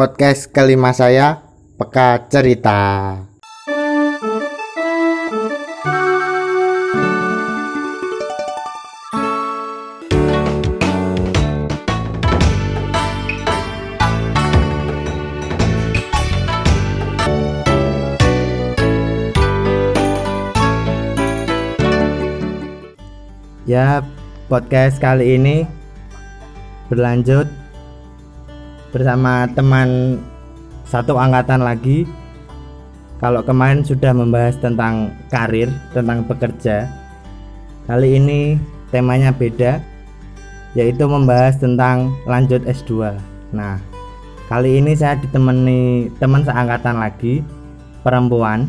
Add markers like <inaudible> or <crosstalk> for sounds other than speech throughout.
podcast kelima saya, Peka Cerita. Ya, podcast kali ini berlanjut bersama teman satu angkatan lagi. Kalau kemarin sudah membahas tentang karir, tentang bekerja. Kali ini temanya beda, yaitu membahas tentang lanjut S2. Nah, kali ini saya ditemani teman seangkatan lagi, perempuan.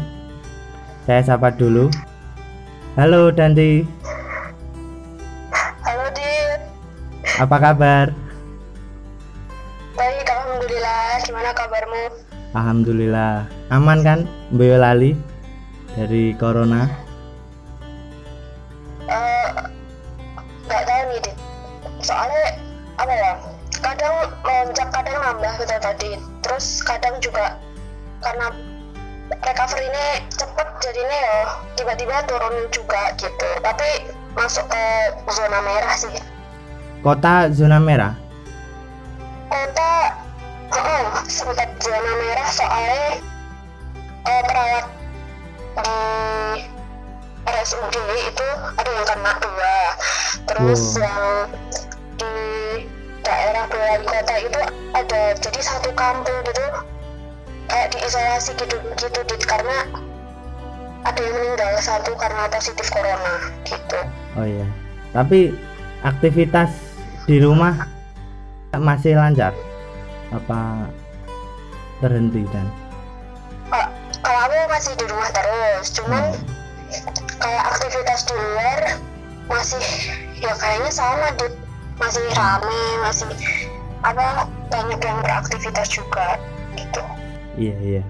Saya sapa dulu. Halo Danti, Halo Dit, apa kabar? Gimana kabarmu? Alhamdulillah. Aman kan Boyolali dari corona? Eh, nggak tahu nih Dit, soalnya apa ya, kadang melonjak, kadang nambah gitu tadi, terus kadang juga karena recovery ini cepet jadinya ya tiba-tiba turun juga gitu, tapi masuk ke zona merah sih. kota zona merah? Kota oh, sempat zona merah soalnya eh, perawat di RSUD itu ada yang kena dua. Terus Wow. yang di daerah Boyolali kota itu ada jadi satu kampung gitu kayak diisolasi gitu gitu Dit, karena ada yang meninggal satu karena positif corona gitu. Oh iya. Tapi aktivitas di rumah masih lancar apa terhenti dan? Oh, kalau aku masih di rumah terus cuman Hmm. kayak aktivitas di luar masih ya kayaknya sama Dit masih rame masih apa banyak yang beraktivitas juga gitu. Iya iya.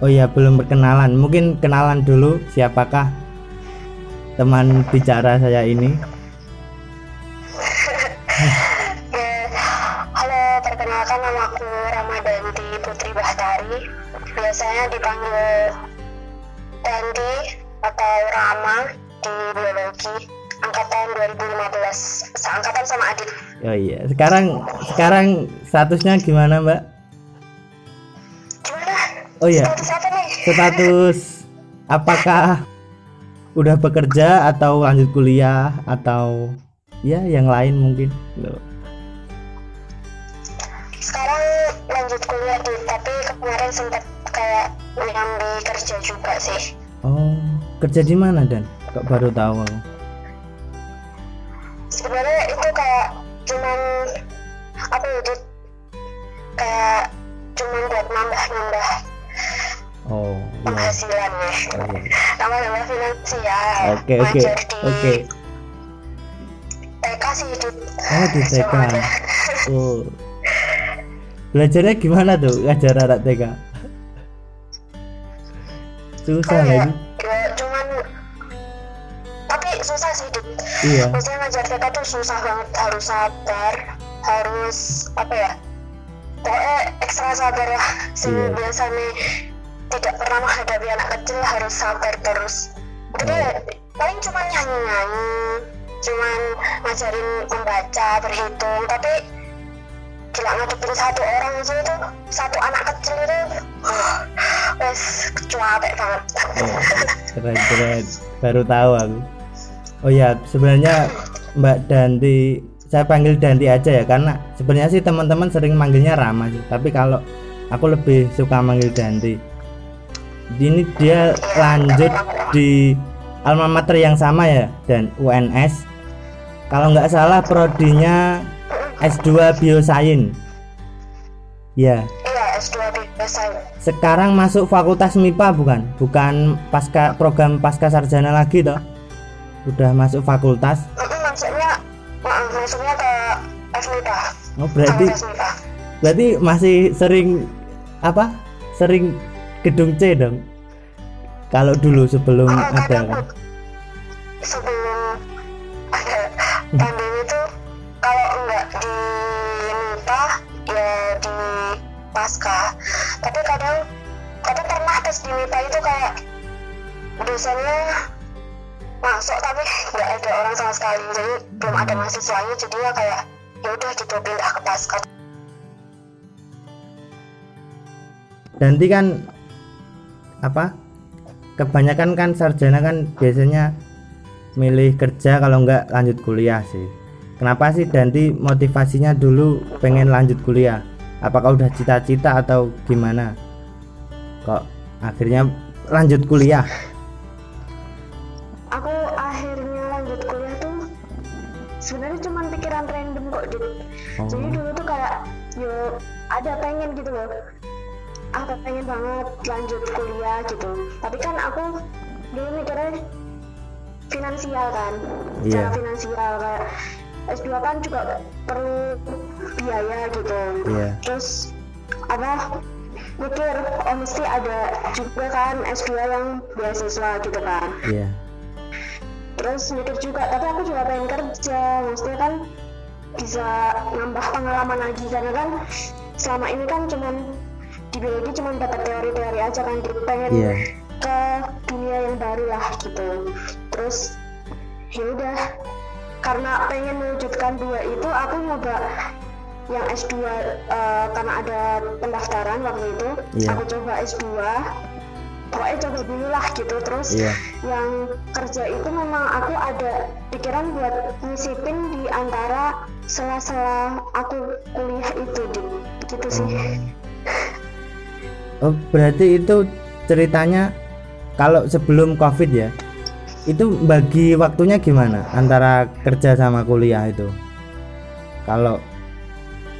Oh iya belum berkenalan. Mungkin kenalan dulu siapakah teman bicara saya ini <laughs> perkenalkan nama aku Ramadanti Putri Bahtari biasanya dipanggil Danti atau Rama di biologi angkatan 2015 seangkatan sama Adit. Oh iya sekarang sekarang statusnya gimana mbak? Gimana? Oh iya status apa nih? status apakah udah bekerja atau lanjut kuliah atau ya yang lain mungkin Loh. Lanjut kuliah di tapi kemarin sempat kayak nyambi kerja juga sih. Oh kerja di mana dan? Kok baru tahu aku? Sebenarnya itu kayak cuman apa ya kayak cuman buat nambah-nambah oh iya. penghasilannya. Oh, iya. nambah-nambah finansial oke oke di oke. TK sih Dit. oh di TK oh <laughs> belajarnya gimana tuh ngajar anak TK susah kayak lagi ya cuman tapi susah sih Dit. iya maksudnya ngajar TK tuh susah banget harus sabar harus apa ya pokoknya ekstra sabar lah Iya. biasanya tidak pernah menghadapi anak kecil harus sabar terus jadi Oh. ya, paling cuma nyanyi nyanyi cuman ngajarin membaca berhitung tapi gila ngadepin satu orang aja itu satu anak kecil itu. Uh, wes banget. Oh, keren keren. Baru tahu aku. Oh ya sebenarnya Mbak Danti saya panggil Danti aja ya karena sebenarnya sih teman-teman sering manggilnya Rama sih tapi kalau aku lebih suka manggil Danti. Ini dia lanjut di alma mater yang sama ya dan UNS kalau nggak salah prodinya S2 Biosains ya iya S2 biasa sekarang masuk fakultas MIPA bukan? Bukan pasca program pasca sarjana lagi toh? Udah masuk fakultas. Maksudnya maksudnya ke FMIPA Oh, berarti Fakultas MIPA berarti masih sering apa? Sering gedung C dong. Kalau dulu sebelum Oh, ada kan. sebelum ada <laughs> di MIPA ya di pasca. Tapi kadang kadang pernah tes di MIPA itu kayak dosennya masuk tapi nggak ada orang sama sekali. Jadi belum ada mahasiswanya jadi ya kayak ya udah gitu pindah ke pasca. Danti kan apa kebanyakan kan sarjana kan biasanya milih kerja kalau nggak lanjut kuliah sih kenapa sih Danti motivasinya dulu pengen lanjut kuliah apakah udah cita-cita atau gimana kok akhirnya lanjut kuliah aku akhirnya lanjut kuliah tuh sebenarnya cuma pikiran random kok Dit. Oh. jadi dulu tuh kayak yo ada pengen gitu loh aku pengen banget lanjut kuliah gitu tapi kan aku dulu mikirnya finansial kan Iya. secara finansial kayak S2 kan juga perlu biaya gitu Iya. terus apa mikir oh mesti ada juga kan S2 yang beasiswa gitu kan iya terus mikir juga tapi aku juga pengen kerja maksudnya kan bisa nambah pengalaman lagi karena kan selama ini kan cuman di biologi cuman dapat teori-teori aja kan gitu pengen Iya. ke dunia yang baru lah gitu terus ya udah karena pengen mewujudkan dua itu aku nyoba yang S2 eh, karena ada pendaftaran waktu itu Iya. aku coba S2 pokoknya coba dulu lah gitu terus Iya. yang kerja itu memang aku ada pikiran buat nyisipin di antara sela-sela aku kuliah itu di gitu sih Oh, berarti itu ceritanya kalau sebelum Covid ya. Itu bagi waktunya gimana antara kerja sama kuliah itu? Kalau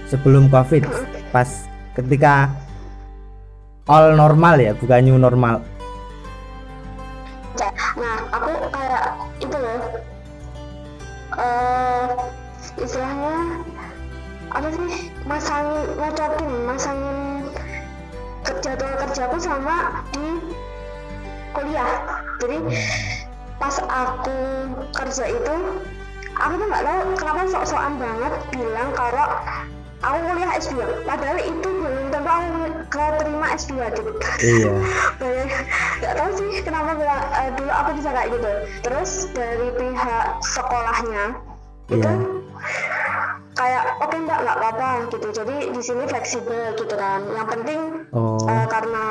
sebelum Covid pas ketika all normal ya, bukan new normal. nah aku kayak itu loh eh istilahnya apa sih masangin ngocokin masangin kerja kerjaku sama di kuliah jadi pas aku kerja itu aku tuh nggak tahu kenapa sok-sokan banget bilang kalau aku kuliah S2 padahal itu belum tentu aku keterima S2 gitu Iya. <laughs> Nggak tahu sih kenapa bilang eh, dulu aku bisa kayak gitu terus dari pihak sekolahnya itu Iya. kayak oke mbak nggak apa-apa gitu jadi di sini fleksibel gitu kan yang penting Oh. eh, karena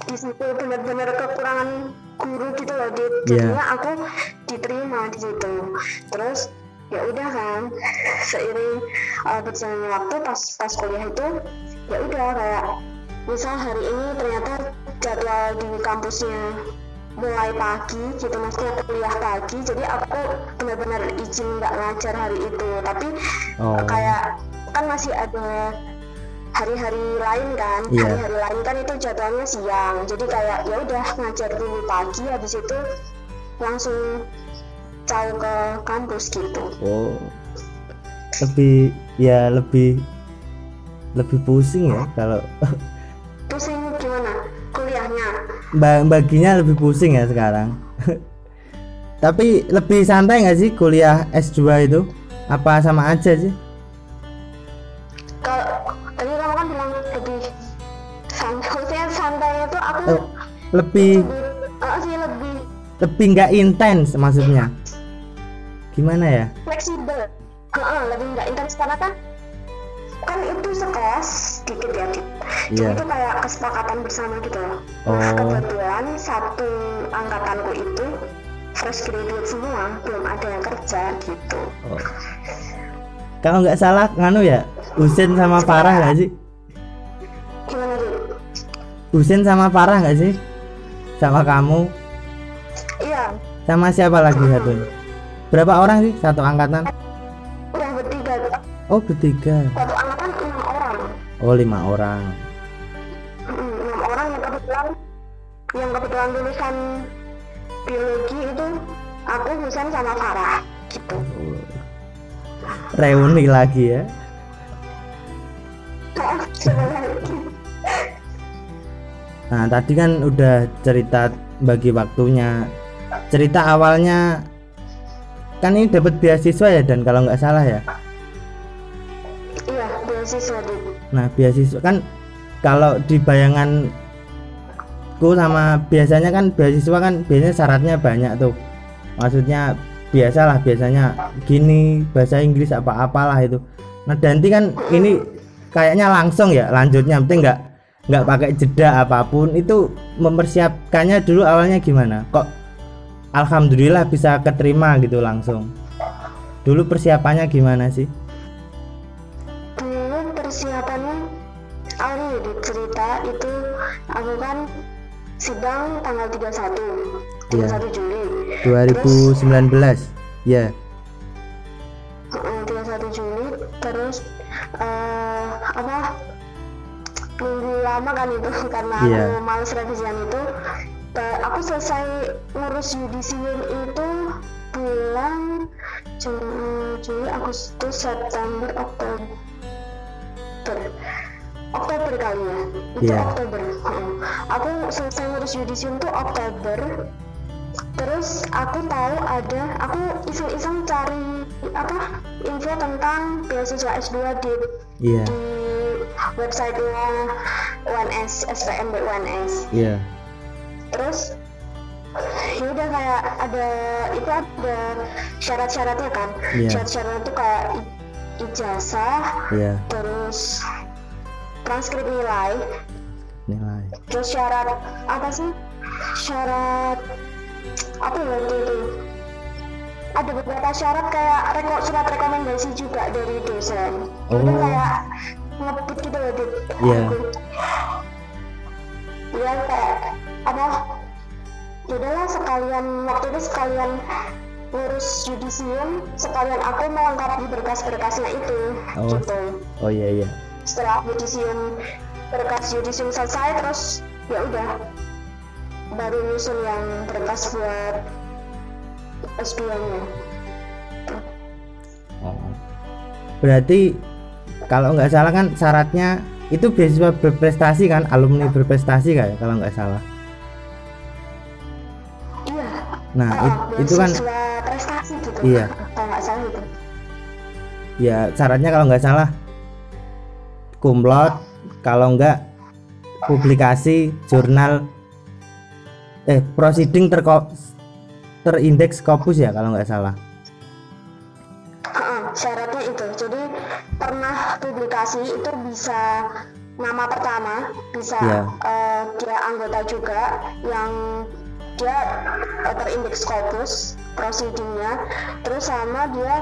di situ benar-benar kekurangan guru gitu loh di Iya. jadinya aku diterima di situ terus ya udah kan seiring eh, berjalannya waktu pas pas kuliah itu ya udah kayak misal hari ini ternyata jadwal di kampusnya mulai pagi gitu maksudnya kuliah pagi jadi aku benar-benar izin nggak ngajar hari itu tapi Oh. kayak kan masih ada hari-hari lain kan Iya. hari-hari lain kan itu jadwalnya siang jadi kayak ya udah ngajar dulu pagi habis itu langsung caw ke kampus gitu Oh. Lebih ya lebih lebih pusing ya kalau <laughs> pusing gimana kuliahnya Ba- baginya lebih pusing ya sekarang. <laughs> Tapi lebih santai nggak sih kuliah S2 itu? Apa sama aja sih? Lebih eh, sih lebih lebih nggak intens maksudnya. Gimana ya? fleksibel Heeh, lebih nggak intens karena kan kan itu sekelas dikit ya jadi Iya. itu kayak kesepakatan bersama gitu loh Oh. nah kebetulan satu angkatanku itu fresh graduate semua belum ada yang kerja gitu Oh. Kalau nggak salah nganu ya, Husin sama Farah nggak sih? gimana? Husin sama Farah nggak sih? Sama kamu? iya Sama siapa lagi satunya? Berapa orang sih satu angkatan? udah bertiga Oh bertiga. satu angkatan enam orang Oh lima orang. Mm, enam orang yang kebetulan yang kebetulan lulusan biologi itu aku Husen sama Farah gitu Reuni lagi ya. Nah tadi kan udah cerita bagi waktunya. Cerita awalnya kan ini dapat beasiswa ya dan kalau nggak salah ya. iya beasiswa Dit. Nah beasiswa kan kalau di bayanganku sama biasanya kan beasiswa kan biasanya syaratnya banyak tuh maksudnya biasalah biasanya gini bahasa Inggris apa apalah itu nah Danti kan ini kayaknya langsung ya lanjutnya penting nggak nggak pakai jeda apa pun itu mempersiapkannya dulu awalnya gimana? Kok Alhamdulillah bisa keterima gitu langsung. Dulu persiapannya gimana sih? Dulu persiapannya awalnya di cerita itu aku kan sidang tanggal 31 Iya. 31 Juli. 2019 ya lama kan itu <laughs> karena Iya. aku males revisian itu. Aku selesai ngurus yudisium itu bulan Juni, Juli, Agustus, September, Oktober. Oktober kali ya? Itu Iya. Oktober. Aku selesai ngurus yudisium tuh Oktober. Terus aku tahu ada aku iseng-iseng cari apa info tentang beasiswa S2 di iya. di websitenya UNS SPM UNS iya. Terus ya udah kayak ada itu ada syarat-syaratnya kan? Iya. syarat-syaratnya tuh kayak ijazah iya. terus transkrip nilai. Nilai. Terus syarat apa sih? Syarat apa ya waktu itu? Ada beberapa syarat kayak reko, surat rekomendasi juga dari dosen. Oh. itu kayak ngebut gitu loh Dit. Iya. Iya kayak apa ya udahlah sekalian waktu itu sekalian ngurus yudisium sekalian aku melengkapi berkas-berkasnya itu Oh. gitu oh iya iya setelah yudisium berkas yudisium selesai terus ya udah baru nyusun yang berkas buat S2 nya oh berarti kalau nggak salah kan syaratnya itu beasiswa berprestasi kan alumni berprestasi kayak kalau nggak salah? Iya. Nah oh, it- itu kan prestasi gitu. Iya. kalau nggak salah gitu. Ya syaratnya kalau nggak salah kumlot kalau nggak publikasi jurnal eh proceeding terko terindeks Scopus ya kalau nggak salah pernah publikasi itu bisa nama pertama bisa Iya. eh, dia anggota juga yang dia eh, terindeks Scopus proceedingnya terus sama dia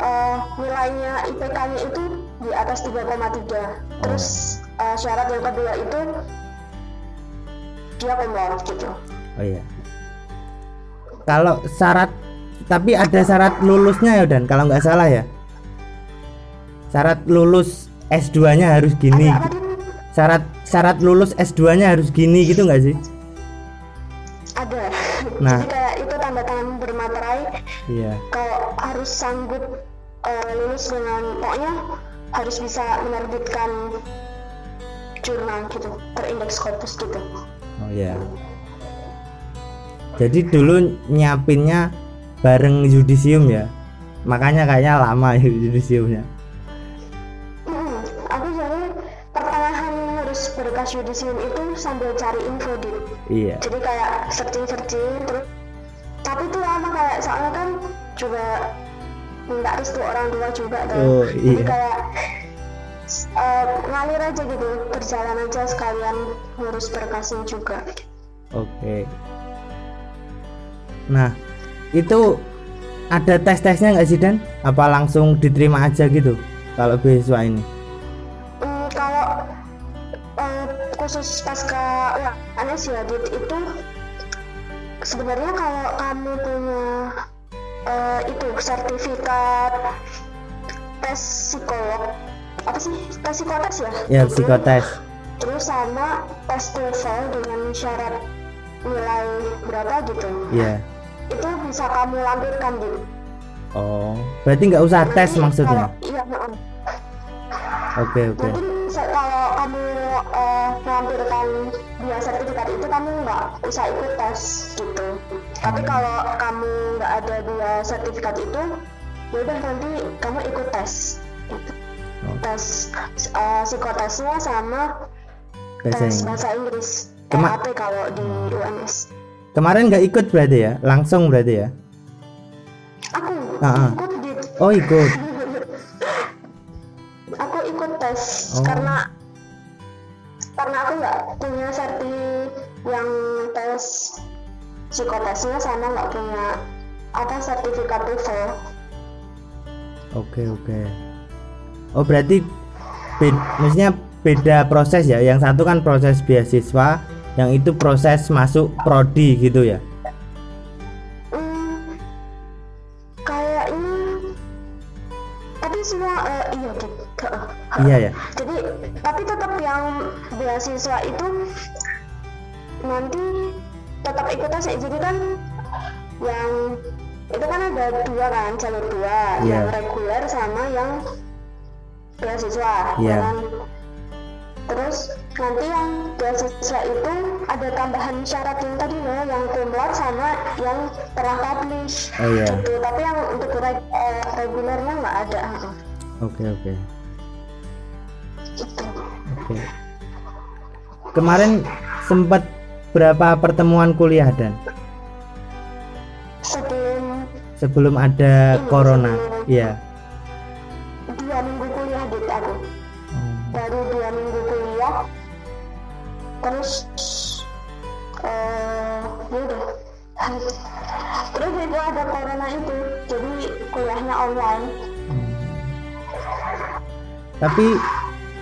eh, nilainya IPK-nya itu di atas 3,3 terus eh, syarat yang kedua itu dia kumlot gitu. Oh iya. Kalau syarat tapi ada syarat lulusnya ya dan? Kalau nggak salah ya syarat lulus S2 nya harus gini. Syarat syarat lulus S2 nya harus gini gitu nggak sih? Ada. Nah. jadi kayak itu tanda tangan bermaterai. Iya. Kalau harus sanggup eh, lulus dengan pokoknya harus bisa menerbitkan jurnal gitu terindeks Scopus gitu. Oh iya. Jadi dulu nyiapinnya bareng yudisium ya? Makanya kayaknya lama yudisiumnya yudisium itu sambil cari info di iya jadi kayak searching searching terus tapi itu lama kayak soalnya kan juga minta restu orang tua juga kan Oh, jadi iya. kayak eh, ngalir aja gitu berjalan aja sekalian ngurus berkasnya juga Oke. Nah, itu ada tes-tesnya nggak sih Dan? Apa langsung diterima aja gitu kalau beasiswa ini? Khusus pasca ya Dit, itu sebenarnya kalau kamu punya eh, itu sertifikat tes psikolog apa sih tes psikotes ya? Ya, psikotes. Terus sama tes TOEFL dengan syarat nilai berapa gitu. Iya. Itu bisa kamu lampirkan Dit. Oh, berarti nggak usah tes maksudnya? kalau- Iya. Oke oke. mungkin se- kalau kamu eh, melampirkan dua sertifikat itu kamu nggak usah ikut tes gitu tapi kalau kamu nggak ada dua sertifikat itu ya udah nanti kamu ikut tes gitu. Tes eh, psikotesnya sama bahasa tes bahasa Inggris Kema- TAP kalau di UNS Kemarin nggak ikut berarti ya? Langsung berarti ya? aku Ah, ah. ikut di Oh ikut. <laughs> aku ikut tes Oh. karena karena aku nggak punya serti yang tes psikotesnya sama nggak punya apa sertifikat TOEFL Oke oke. Oh berarti bed, maksudnya beda proses ya. Yang satu kan proses beasiswa, yang itu proses masuk prodi gitu ya. Hmm, kayaknya tapi semua eh, iya gitu Iya ya. Beasiswa itu nanti tetap ikut tes jadi kan yang itu kan ada dua kan jalur dua Iya. yang reguler sama yang beasiswa Iya. ya kan? terus nanti yang beasiswa itu ada tambahan syarat yang tadi loh yang kumlot sama yang telah publish Oh iya. gitu tapi yang untuk reg- eh, regulernya nggak ada. Oke oke. gitu Oke. Kemarin sempat berapa pertemuan kuliah dan? Sebelum sebelum ada Ini corona? Iya. dua minggu kuliah di aku. Oh, baru dua minggu kuliah. Terus eh ya udah. Terus itu ada corona itu jadi kuliahnya online. Tapi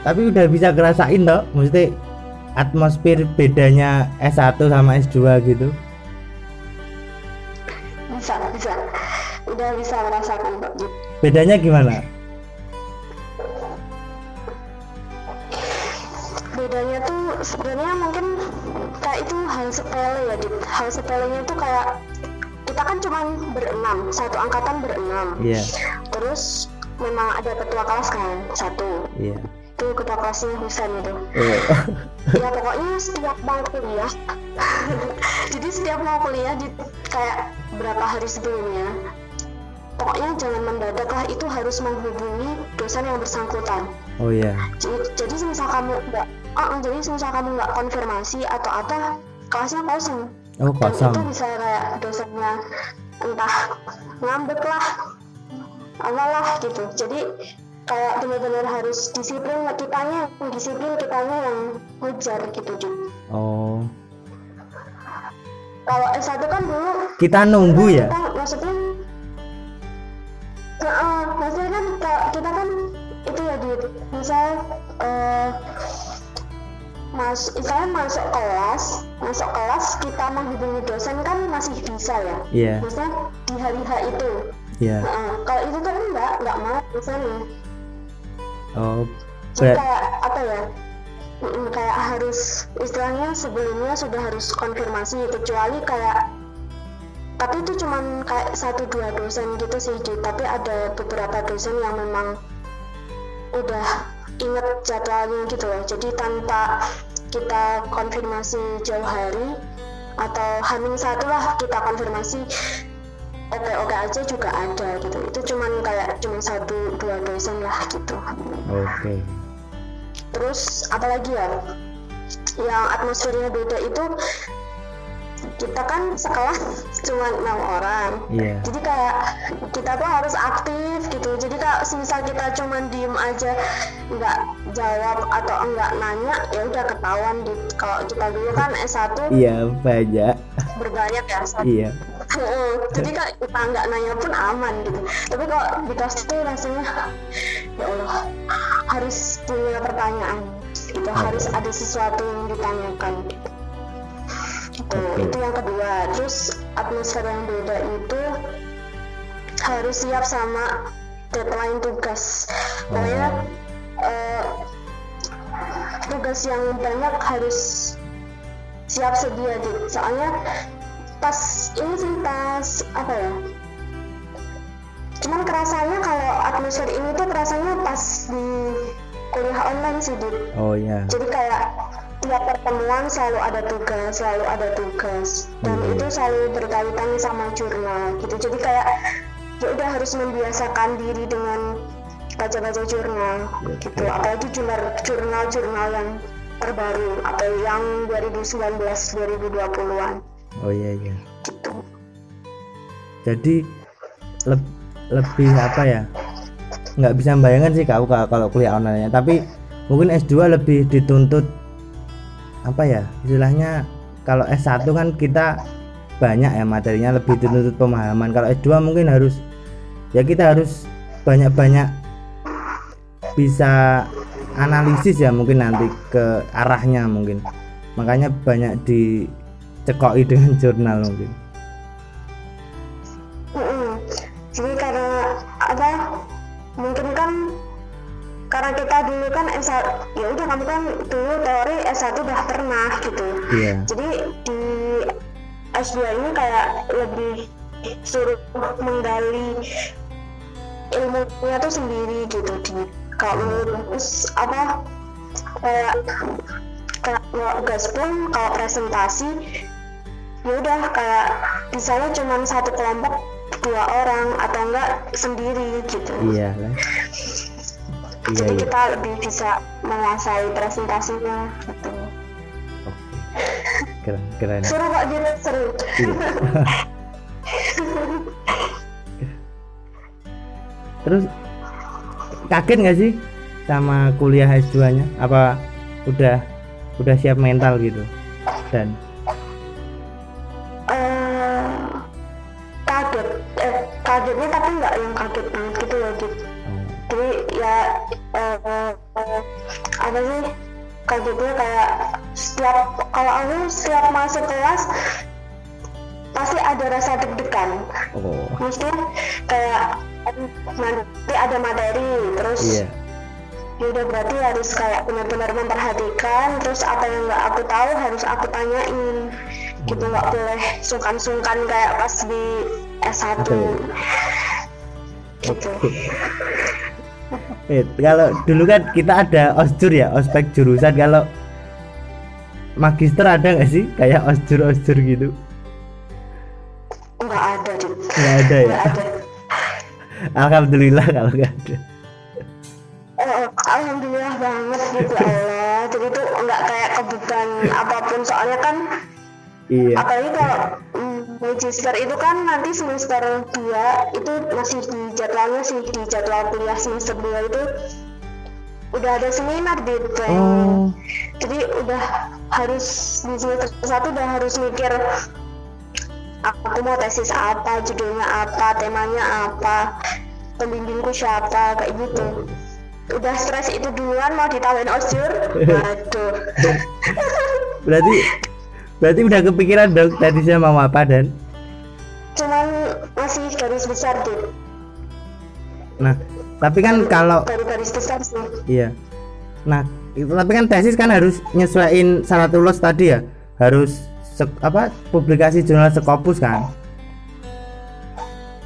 tapi udah bisa ngerasain toh, mesti atmosfer bedanya S1 sama S2 gitu. bisa bisa udah bisa merasakan kok Bedanya gimana? bedanya tuh sebenarnya mungkin kayak itu hal sepele ya dit hal sepelenya tuh kayak kita kan cuma berenam satu angkatan berenam Iya. terus memang ada ketua kelas kan satu Iya. Itu ketua kelasnya Husen itu Oh. ya pokoknya setiap mau kuliah <laughs> jadi setiap mau kuliah di kayak berapa hari sebelumnya pokoknya jangan mendadak lah itu harus menghubungi dosen yang bersangkutan Oh iya. jadi, jadi semisal kamu nggak ah, ah, jadi semisal kamu nggak konfirmasi atau apa kelasnya kosong Oh dan itu kosong. bisa kayak dosennya entah ngambek lah apalah gitu jadi kayak benar-benar harus disiplin kitanya yang disiplin kitanya yang ngejar gitu Ju. Oh. kalau S1 kan dulu Kita nunggu ya. kita maksudnya Heeh, maksudnya kan kalau kita kan itu ya di misal eh mas misalnya masuk kelas masuk kelas kita menghubungi dosen kan masih bisa ya Iya. maksudnya di hari H itu Iya. Heeh, kalau itu kan enggak enggak mau dosennya Oh. kayak apa ya? Kayak harus istilahnya sebelumnya sudah harus konfirmasi kecuali kayak tapi itu cuman kayak satu dua dosen gitu sih tapi ada beberapa dosen yang memang udah inget jadwalnya gitu loh. Jadi tanpa kita konfirmasi jauh hari atau hamil satu lah kita konfirmasi oke oke aja juga ada gitu itu cuman kayak cuma satu dua dosen lah gitu Oke. terus apalagi ya yang atmosfernya beda itu kita kan sekelas cuma enam orang Iya. jadi kayak kita tuh harus aktif gitu jadi kalau misal kita cuma diem aja nggak jawab atau enggak nanya ya udah ketahuan di kalau kita dulu kan S1 Iya banyak. berbanyak ya Iya. Heeh, jadi kalau kita nggak nanya pun aman gitu. Tapi kalau di kelas itu rasanya ya Allah harus punya pertanyaan gitu harus ada sesuatu yang ditanyakan. Gitu. Oke. itu yang kedua. Terus atmosfer yang beda itu harus siap sama deadline tugas. Pokoknya eh, tugas yang banyak harus siap sedia gitu. Soalnya pas ini sih pas apa ya cuman kerasanya kalau atmosfer ini tuh kerasanya pas di kuliah online sih Dit. Oh iya. jadi kayak tiap pertemuan selalu ada tugas selalu ada tugas dan Hmm. itu selalu berkaitan sama jurnal gitu jadi kayak ya udah harus membiasakan diri dengan baca-baca jurnal Ya, gitu ya. apalagi jurnal jurnal jurnal yang terbaru atau yang 2019 2020-an oh iya iya. Jadi leb- lebih apa ya? Nggak bisa membayangkan sih kau kalau kuliah online tapi mungkin S2 lebih dituntut apa ya istilahnya kalau S1 kan kita banyak ya materinya lebih dituntut pemahaman. Kalau S2 mungkin harus ya kita harus banyak-banyak bisa analisis ya mungkin nanti ke arahnya mungkin. Makanya banyak dicekoi dengan jurnal mungkin. Jadi karena apa mungkin kan karena kita dulu kan S1 ya udah kamu kan dulu teori S1 udah pernah gitu. Iya. Jadi di S2 ini kayak lebih suruh menggali ilmunya tuh sendiri gitu di. Kalau terus apa kayak kalau gaspol kalau presentasi ya udah kayak misalnya cuma satu kelompok dua orang atau enggak sendiri gitu. Iya lah iya jadi iya. kita lebih bisa menguasai presentasinya gitu. Oke. Keren keren. Seru kok gitu seru. Iya. <laughs> Terus kaget nggak sih sama kuliah S2 nya? Apa udah udah siap mental gitu? Dan ya eh, eh, eh, apa sih kagetnya kayak setiap kalau aku setiap masuk kelas pasti ada rasa deg-degan. Oh. Maksudnya kayak nanti ada materi terus iya. ya udah berarti harus kayak benar-benar memperhatikan terus apa yang nggak aku tahu harus aku tanyain. Gitu nggak boleh sungkan-sungkan kayak pas di S1 Betul. gitu Eh, kalau dulu kan kita ada osjur ya, ospek jurusan. Kalau magister ada nggak sih kayak osjur osjur gitu? nggak ada. Nggak ada ya. nggak ada <laughs> Alhamdulillah kalau nggak ada. Oh, alhamdulillah banget gitu Allah jadi tuh nggak kayak kebutuhan apa pun soalnya kan Iya. apalagi kalau magister itu kan nanti semester 2 itu masih di jadwalnya sih di jadwal kuliah semester 2 itu udah ada seminar di Oh, jadi udah harus di semester satu udah harus mikir aku mau tesis apa judulnya apa temanya apa pembimbingku siapa kayak gitu. Udah stres itu duluan mau ditambahin osjur <laughs> waduh. Berarti berarti udah kepikiran dong tadi saya mau apa dan? Cuman masih garis besar tuh nah tapi kan kalau baru garis besar sih. Iya. Nah itu tapi kan tesis kan harus nyesuaiin syarat lulus tadi ya? Harus se- apa publikasi jurnal sekopus kan?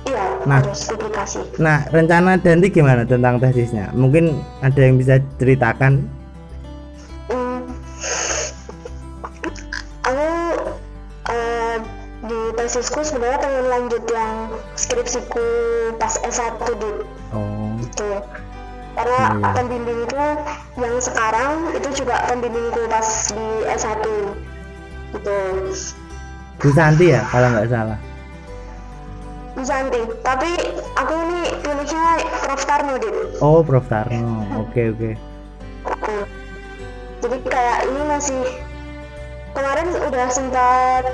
Iya Nah. harus publikasi. Nah rencana Danti gimana tentang tesisnya? Mungkin ada yang bisa ceritakan tesisku sebenarnya pengen lanjut yang skripsiku pas S1 di oh. Itu karena Iya, iya. pembimbingku yang sekarang itu juga pembimbingku pas di S1 gitu. Bu Santi ya kalau nggak salah? Santi tapi aku ini pilihnya Prof Tarno Dit. Oh Prof Tarno. Oke oke. Hmm. jadi kayak ini masih kemarin udah sempat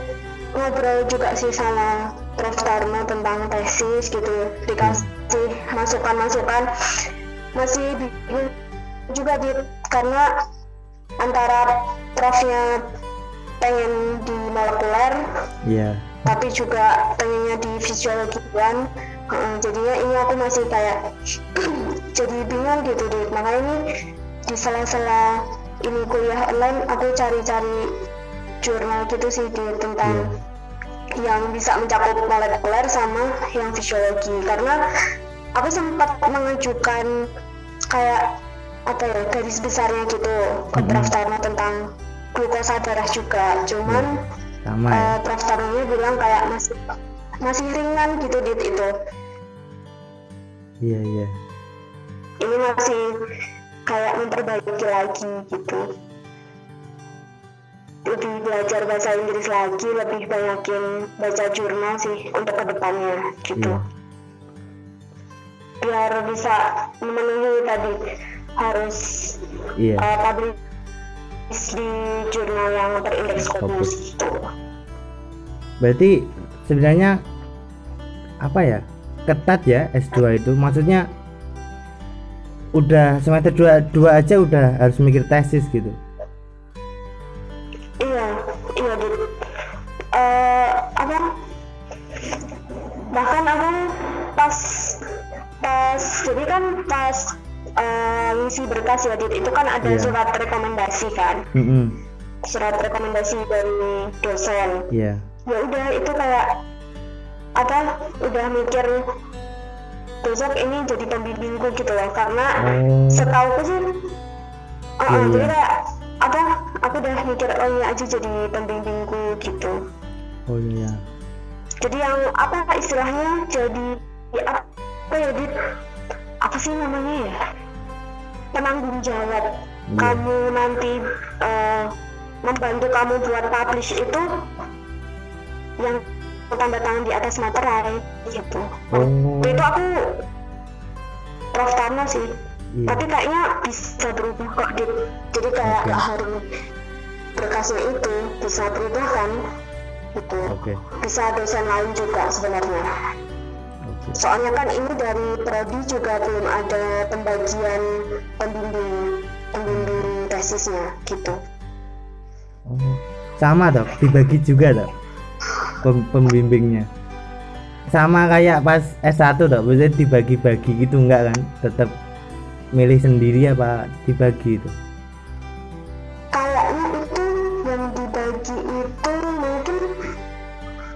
ngobrol juga sih sama Prof. Tarno tentang tesis gitu. Dikasih masukan-masukan. Masih bingung juga di karena antara profnya pengen di molekuler iya. tapi juga pengennya di fisiologian. Heeh, jadinya ini aku masih kayak <clears throat> jadi bingung gitu deh makanya ini di sela-sela ini kuliah online aku cari-cari jurnal gitu sih di tentang yang bisa mencakup molekuler sama yang fisiologi. Karena aku sempat mengajukan kayak apa ya garis besarnya gitu ke. Prof Tarno tentang glukosa darah juga. Cuman sama ya. eh, Prof Tarnonya bilang kayak masih masih ringan gitu dit itu. Iya iya. Ini masih kayak memperbaiki lagi gitu lebih belajar bahasa Inggris lagi lebih banyakin baca jurnal sih untuk ke depannya gitu. Iya. biar bisa memenuhi tadi harus iya. uh, publish di jurnal yang berindeks Scopus gitu. Berarti sebenarnya apa ya? Ketat ya S2 itu. Maksudnya udah semester 2 dua aja udah harus mikir tesis gitu pas pas jadi kan pas eh, ngisi berkas ya itu kan ada Iya. surat rekomendasi kan? Mm-mm. surat rekomendasi dari dosen. Iya. Ya udah itu kayak apa udah mikir besok ini jadi pembimbingku gitu loh. Karena oh. setahu sih uh, Iya, jadi iya. kayak apa aku udah mikir oh ini aja jadi pembimbingku gitu. Oh iya. Jadi yang apa istilahnya jadi apa ya dit? Apa sih namanya ya? Penanggung jawab. Iya. kamu nanti eh, membantu kamu buat publish itu yang tanda tangan di atas materai gitu. Oh. Itu aku Prof Tarno sih. Iya. Tapi kayaknya bisa berubah kok dit. Jadi kayak nggak harus berkasnya itu bisa berubah kan? Gitu. Oke. Bisa dosen lain juga sebenarnya soalnya kan ini dari prodi juga belum ada pembagian pembimbing pembimbing tesisnya gitu. Oh sama dok dibagi juga dok Pem- pembimbingnya. Sama kayak pas S1 dok maksudnya dibagi-bagi gitu enggak kan? Tetap milih sendiri apa dibagi itu? Kayaknya itu yang dibagi itu mungkin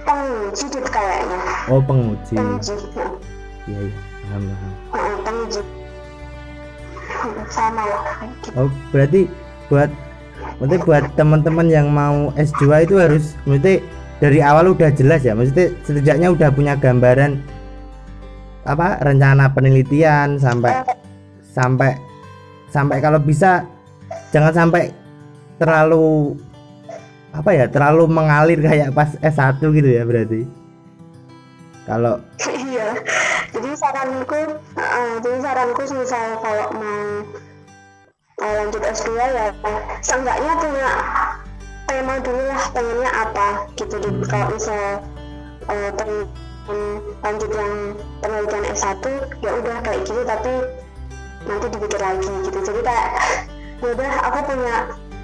penguji kayaknya. Oh penguji. Penguji nah, iya iya. Paham paham. Penguji sama lah. Gitu. oh berarti buat berarti buat teman-teman yang mau S2 itu harus mesti dari awal udah jelas ya? Maksudnya setidaknya udah punya gambaran apa rencana penelitian sampai sampai sampai kalau bisa jangan sampai terlalu apa ya terlalu mengalir kayak pas S1 gitu ya berarti? Kalau <laughs> saranku uh, jadi saranku misal kalau mau uh, lanjut S2 ya seenggaknya punya tema dulu lah pengennya apa gitu. Dit. kalau misal uh, pengen lanjut yang penelitian S1 ya udah kayak gitu tapi nanti dipikir lagi gitu. Jadi kayak ya udah aku punya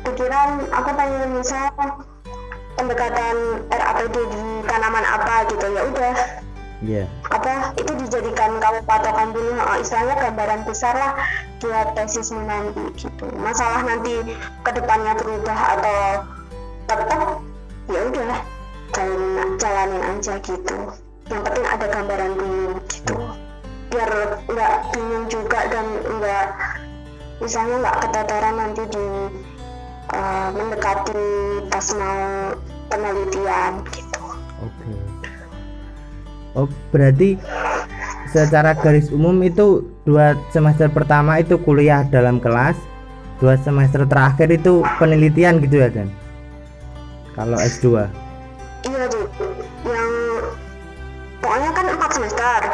pikiran aku pengen misal pendekatan RAPD di tanaman apa gitu ya udah. Iya apa itu dijadikan kamu patokan dulu oh, gambaran besar lah buat tesismu nanti gitu. Masalah nanti ke depannya berubah atau tetap ya udah jalanin, jalanin aja gitu. Yang penting ada gambaran dulu gitu. Biar nggak bingung juga dan nggak misalnya nggak keteteran nanti di uh, mendekati pas mau penelitian gitu berarti secara garis umum itu dua semester pertama itu kuliah dalam kelas, dua semester terakhir itu penelitian gitu ya dan. Kalau S2,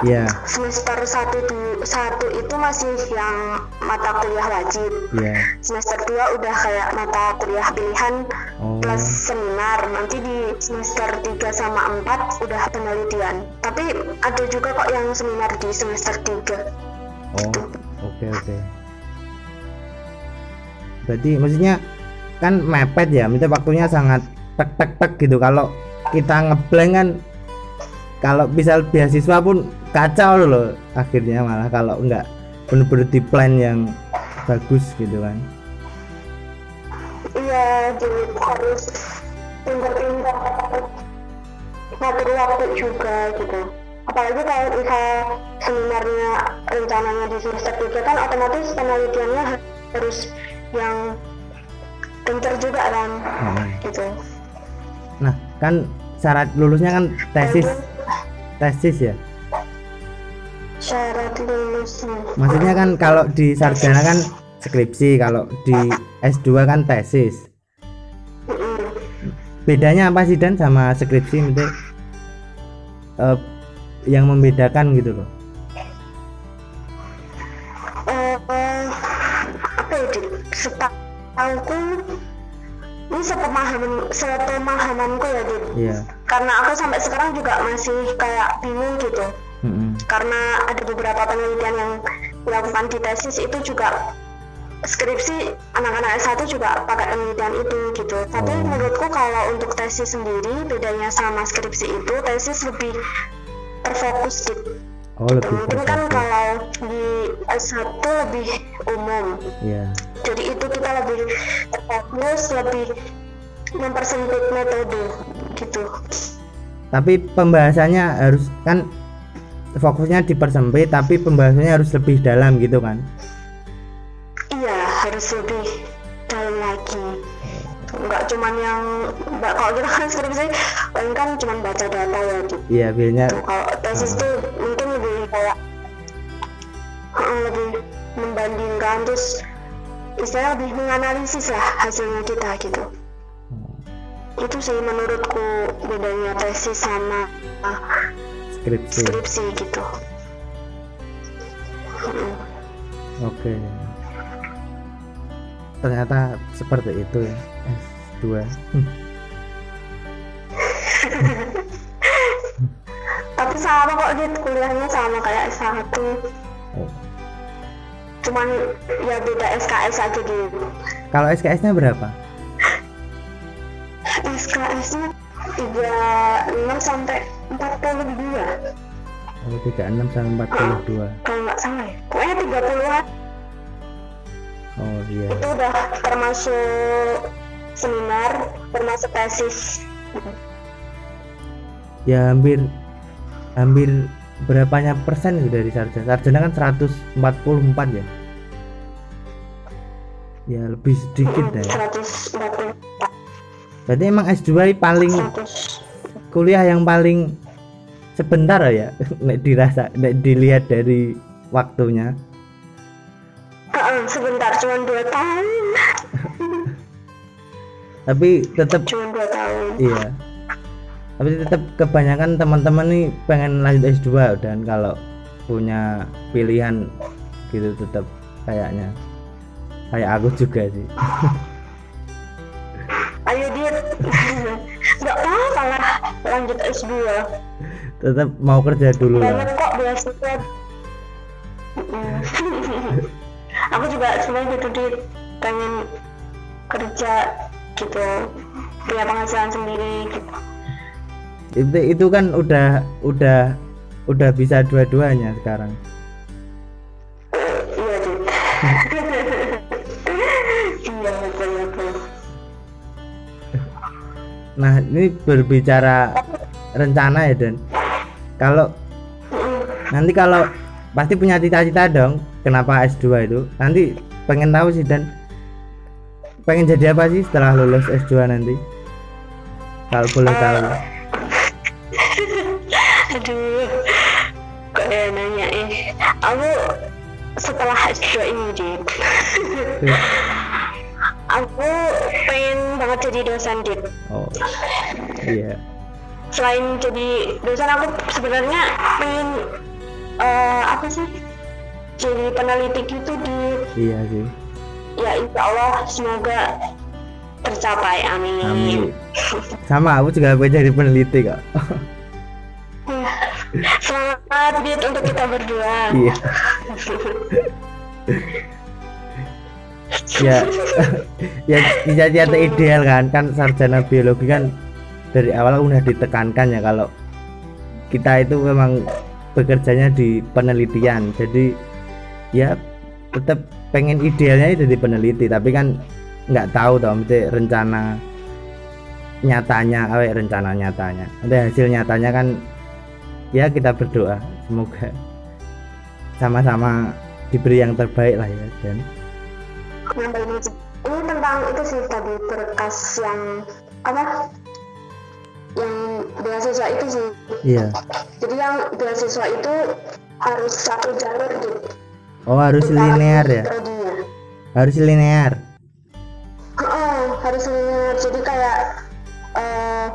semester. ya, Semester satu satu itu masih yang mata kuliah wajib. ya. Semester dua udah kayak mata kuliah pilihan Oh, plus seminar. Nanti di semester 3 sama 4 udah penelitian. Tapi ada juga kok yang seminar di semester 3 oh, oke oke. Berarti maksudnya kan mepet ya, minta waktunya sangat tek tek tek gitu. Kalau kita ngeblank kan, kalau misal beasiswa pun kacau loh akhirnya malah kalau nggak bener-bener di plan yang bagus gitu kan. Iya, jadi harus pintar-pintar ngatur waktu juga gitu. Apalagi kalau misal seminarnya rencananya di semester 3 kan otomatis penelitiannya harus yang pintar juga kan Hmm. gitu. Nah kan syarat lulusnya kan tesis tesis ya. syarat lulusnya. Maksudnya kan kalau di sarjana kan skripsi, kalau di S2 kan tesis. Bedanya apa sih dan sama skripsi itu uh, yang membedakan gitu loh uh, apa ya Dit? setahuku ini sepemahaman sepemahamanku ya Dit. Iya. Karena aku sampai sekarang juga masih kayak bingung gitu. Mm-hmm. karena ada beberapa penelitian yang dilakukan di tesis itu juga skripsi anak-anak S1 juga pakai penelitian itu gitu. Tapi Oh. menurutku kalau untuk tesis sendiri bedanya sama skripsi itu tesis lebih terfokus Dit. oh lebih mungkin kan kalau di S1 lebih umum. Iya jadi itu kita lebih terfokus lebih mempersempit metode gitu. Tapi pembahasannya harus kan fokusnya dipersempit tapi pembahasannya harus lebih dalam gitu kan? Iya harus lebih dalam lagi. Nggak cuman yang nggak kalau kita kan skripsi paling kan cuman baca data ya gitu. Iya biasanya kalau tesis Ah. tuh mungkin lebih kayak lebih membandingkan terus istilahnya lebih menganalisis lah hasilnya kita gitu itu sih menurutku bedanya tesis sama uh, skripsi skripsi gitu Mm. oke ternyata seperti itu ya S2 Hmm. <laughs> tapi sama kok gitu kuliahnya sama kayak S1 Oh. Cuman ya beda SKS aja gitu. Kalau SKS nya berapa? SKS nya 36 sampai 42 oh 36 sampai 42 kalau nggak salah ya. Pokoknya 30an oh iya. Itu udah termasuk seminar termasuk tesis. Ya hampir hampir berapanya persen itu dari sarjana? Sarjana kan 144 ya? Ya lebih sedikit Mm, ya 144 berarti emang S2 paling 100 kuliah yang paling sebentar ya <laughs> nek dirasa nek dilihat dari waktunya. Sebentar cuma 2 tahun. <laughs> Tapi tetap cuma 2 tahun. Iya tapi tetap kebanyakan teman-teman nih pengen lanjut S2 dan kalau punya pilihan gitu tetap kayaknya. Kayak aku juga sih. <laughs> Ayo dit. Nggak apa-apa lah lanjut S2 tetap mau kerja dulu banyak lah kok beasiswa. Mm. <laughs> aku juga sebenarnya gitu dit. Pengen kerja gitu punya penghasilan sendiri gitu itu itu kan udah udah udah bisa dua-duanya sekarang. Iya iya betul betul. Nah ini berbicara rencana ya dan kalau nanti kalau pasti punya cita-cita dong kenapa S2 itu. Nanti pengen tahu sih dan pengen jadi apa sih setelah lulus S2 nanti? Kalau boleh tahu setelah S2 ini dit <laughs> aku pengen banget jadi dosen dit oh iya. Selain jadi dosen aku sebenarnya pengen eh, apa sih jadi peneliti gitu di iya sih. Ya insya Allah semoga tercapai. Amin, amin. Sama aku juga pengen jadi peneliti kok <laughs> semangat dit untuk kita berdua. Iya. <laughs> Ya. Ya cita-cita ideal kan kan sarjana biologi kan dari awal udah ditekankan ya kalau kita itu memang bekerjanya di penelitian. Jadi ya tetap pengen idealnya jadi peneliti tapi kan nggak tahu toh mesti rencana nyatanya ya, rencana nyatanya. Nanti hasil nyatanya kan ya kita berdoa. Semoga sama-sama diberi yang terbaik lah ya dan. Nambahin aja ini tentang itu sih tadi berkas yang apa? Yang beasiswa itu sih. Iya. Jadi yang beasiswa itu harus satu jalur gitu. Oh harus linear ya? Prodinya harus linear? Heeh, harus linear. Jadi kayak eh,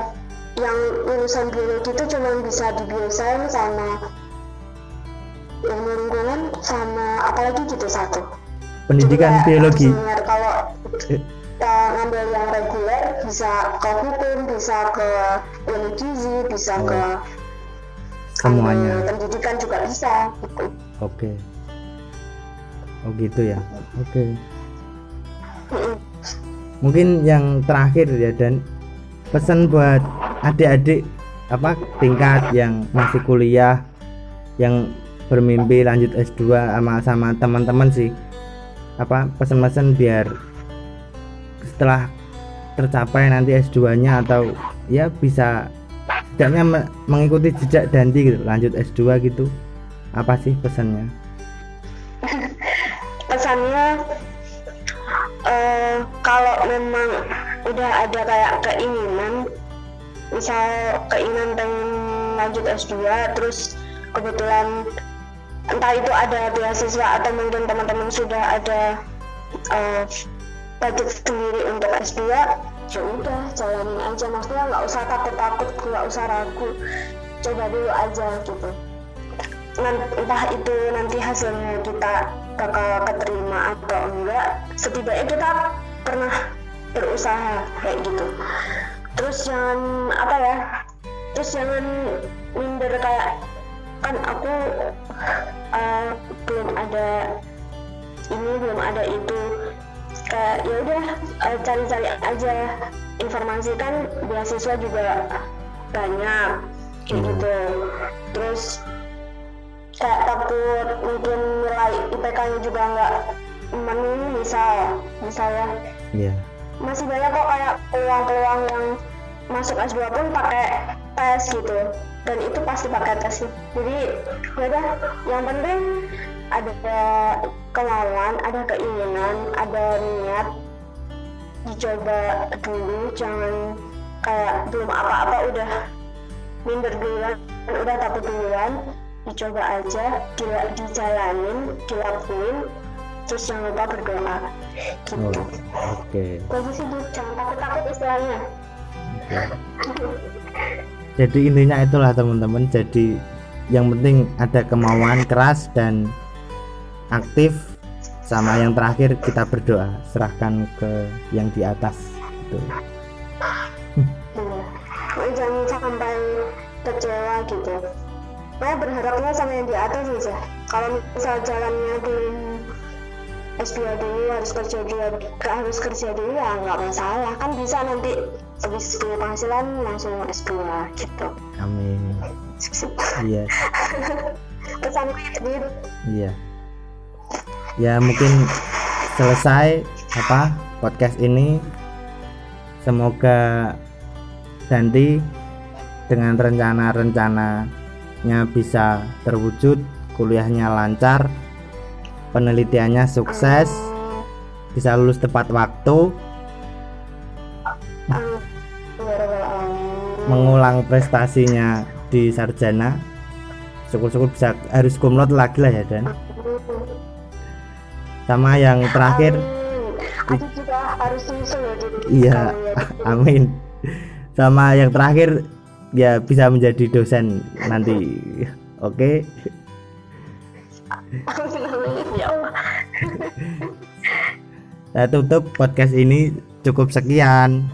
yang lulusan biologi itu cuma bisa di sama ilmu lingkungan sama apalagi gitu satu. Pendidikan Jadi biologi. harus kalau kita ngambil yang reguler bisa ke hukum bisa ke ilmu gizi bisa Oh. ke semuanya. ambil pendidikan juga bisa gitu. Oke. Oh gitu ya? Oke. Mm-mm. mungkin yang terakhir ya dan. Pesan buat adik-adik apa tingkat yang masih kuliah yang bermimpi lanjut S2 sama sama teman-teman sih. Apa pesan-pesan biar setelah tercapai nanti S2 nya atau ya bisa setidaknya me- mengikuti jejak Dandi gitu lanjut S2 gitu. Apa sih pesannya? <laughs> Pesannya eh, kalau memang udah ada kayak keinginan misal keinginan pengen lanjut S2 terus kebetulan entah itu ada beasiswa atau mungkin teman-teman sudah ada eh, budget sendiri untuk S2 ya udah jalanin aja. Maksudnya nggak usah takut-takut nggak usah ragu. Coba dulu aja gitu. Entah itu nanti hasilnya kita bakal keterima atau enggak setidaknya kita pernah berusaha kayak gitu terus jangan apa ya terus jangan minder kayak kan aku eh, belum ada ini belum ada itu. Kayak ya udah eh, cari-cari aja informasi. Kan beasiswa juga banyak kayak Hmm. gitu. Terus kayak takut mungkin nilai IPK-nya juga nggak memenuhi misal misalnya Iya masih banyak kok kayak peluang-peluang yang masuk S2 pun pakai tes gitu. Dan itu pasti pakai tes sih. Jadi ya udah. Yang penting ada kemauan ada keinginan ada niat. Dicoba dulu jangan kayak belum apa-apa udah minder duluan udah takut duluan. Dicoba aja dijalanin dilakuin terus jangan lupa berdoa. Gitu. Oh, oke. Bagus sih Bu. jangan takut-takut istilahnya. Jadi intinya itulah teman-teman. Jadi yang penting ada kemauan keras dan aktif. Sama yang terakhir kita berdoa. Serahkan ke yang di atas. Gitu. Iya. Pokoknya jangan sampai kecewa gitu. Nah berharapnya sama yang di atas aja. Kalau misal jalannya belum S2 dulu harus kerja dulu gak harus kerja dulu ya nggak masalah. Kan bisa nanti habis punya penghasilan langsung S2 gitu. Amin. Iya. <laughs> Pesanku itu gitu iya. Ya mungkin selesai apa podcast ini. Semoga Danti dengan rencana-rencananya bisa terwujud kuliahnya lancar penelitiannya sukses. Bisa lulus tepat waktu. Mengulang prestasinya di sarjana. Syukur-syukur bisa harus kumlot lagi lah ya dan. Sama yang terakhir. Aku juga harus ya iya ya. <laughs> amin. Sama yang terakhir ya bisa menjadi dosen nanti. Oke Ya tutup podcast ini cukup sekian